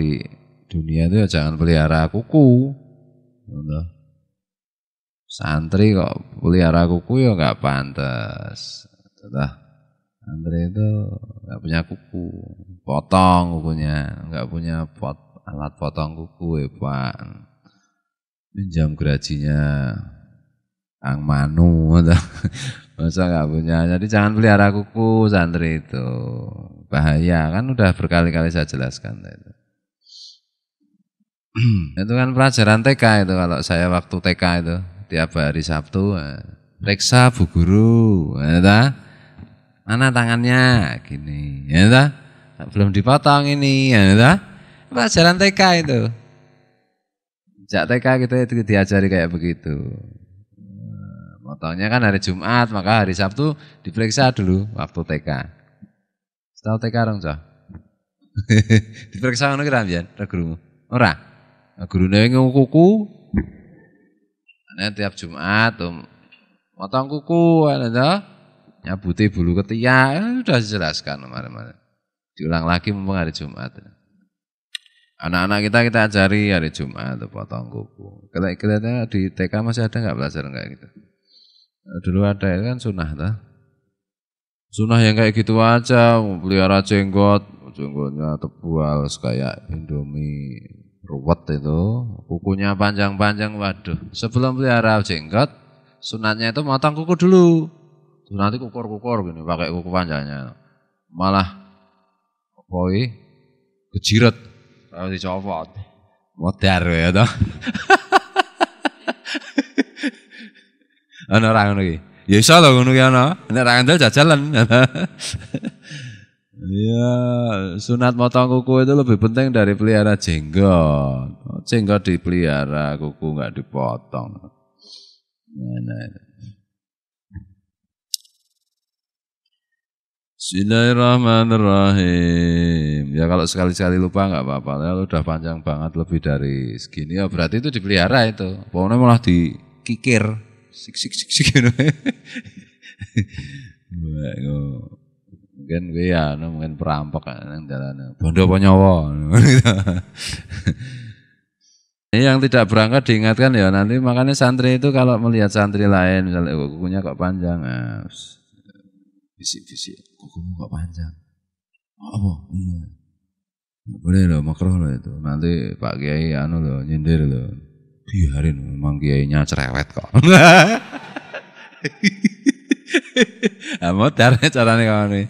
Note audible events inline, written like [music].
di dunia itu ya jangan pelihara kuku. Santri kok pelihara kuku ya nggak pantas. Sudah. Santri itu nggak punya kuku, potong kukunya, nggak punya pot, alat potong kuku ya Pak. Pinjam gerajinya Ang Manu [laughs] Masa nggak punya Jadi jangan pelihara kuku santri itu Bahaya kan udah berkali-kali saya jelaskan itu. Itu kan pelajaran TK itu kalau saya waktu TK itu tiap hari Sabtu eh, periksa bu guru ya mana tangannya gini ya belum dipotong ini ya pelajaran TK itu sejak TK kita itu diajari kayak begitu Motongnya kan hari Jumat, maka hari Sabtu diperiksa dulu waktu TK. Setahu TK dong, Cah. [laughs] diperiksa ngono kira mbiyen, ra gurumu. Ora. Gurune kuku. Ana tiap Jumat tuh motong kuku ana to. Nyabuti bulu ketiak, ya, sudah dijelaskan kemarin-kemarin. Diulang lagi mumpung hari Jumat. Anak-anak kita kita ajari hari Jumat potong kuku. Kelihatannya di TK masih ada nggak pelajaran kayak gitu? Dulu ada kan sunnah tuh. Sunnah yang kayak gitu aja, pelihara jenggot, jenggotnya tebal kayak Indomie ruwet itu, kukunya panjang-panjang, waduh. Sebelum pelihara jenggot, sunatnya itu motong kuku dulu. Terus nanti kukur-kukur gini, pakai kuku panjangnya. Malah, koi, kejiret, kalau dicopot. Modar ya toh. [laughs] Ana ora ngono iki. Ya iso lho ngono ki ana. Nek ra jajalan. [laughs] Iya, sunat motong kuku itu lebih penting dari pelihara jenggot. Jenggot dipelihara, kuku enggak dipotong. Nah, Bismillahirrahmanirrahim. Ya kalau sekali-sekali lupa nggak apa-apa. Ya udah panjang banget lebih dari segini ya berarti itu dipelihara itu. Pokoknya malah dikikir sik sik sik sik [laughs] ngono. Mungkin gue ya, mungkin perampok nang dalan. Bondo apa nyawa. [laughs] Ini yang tidak berangkat diingatkan ya nanti makanya santri itu kalau melihat santri lain misalnya kukunya kok panjang, nah, bisik-bisik, kukumu kok panjang. Oh, iya. Boleh loh, makroh loh itu. Nanti Pak Kiai anu loh, nyindir loh biarin memang kiainya cerewet kok. [laughs] Nah, modar caranya kawan ini.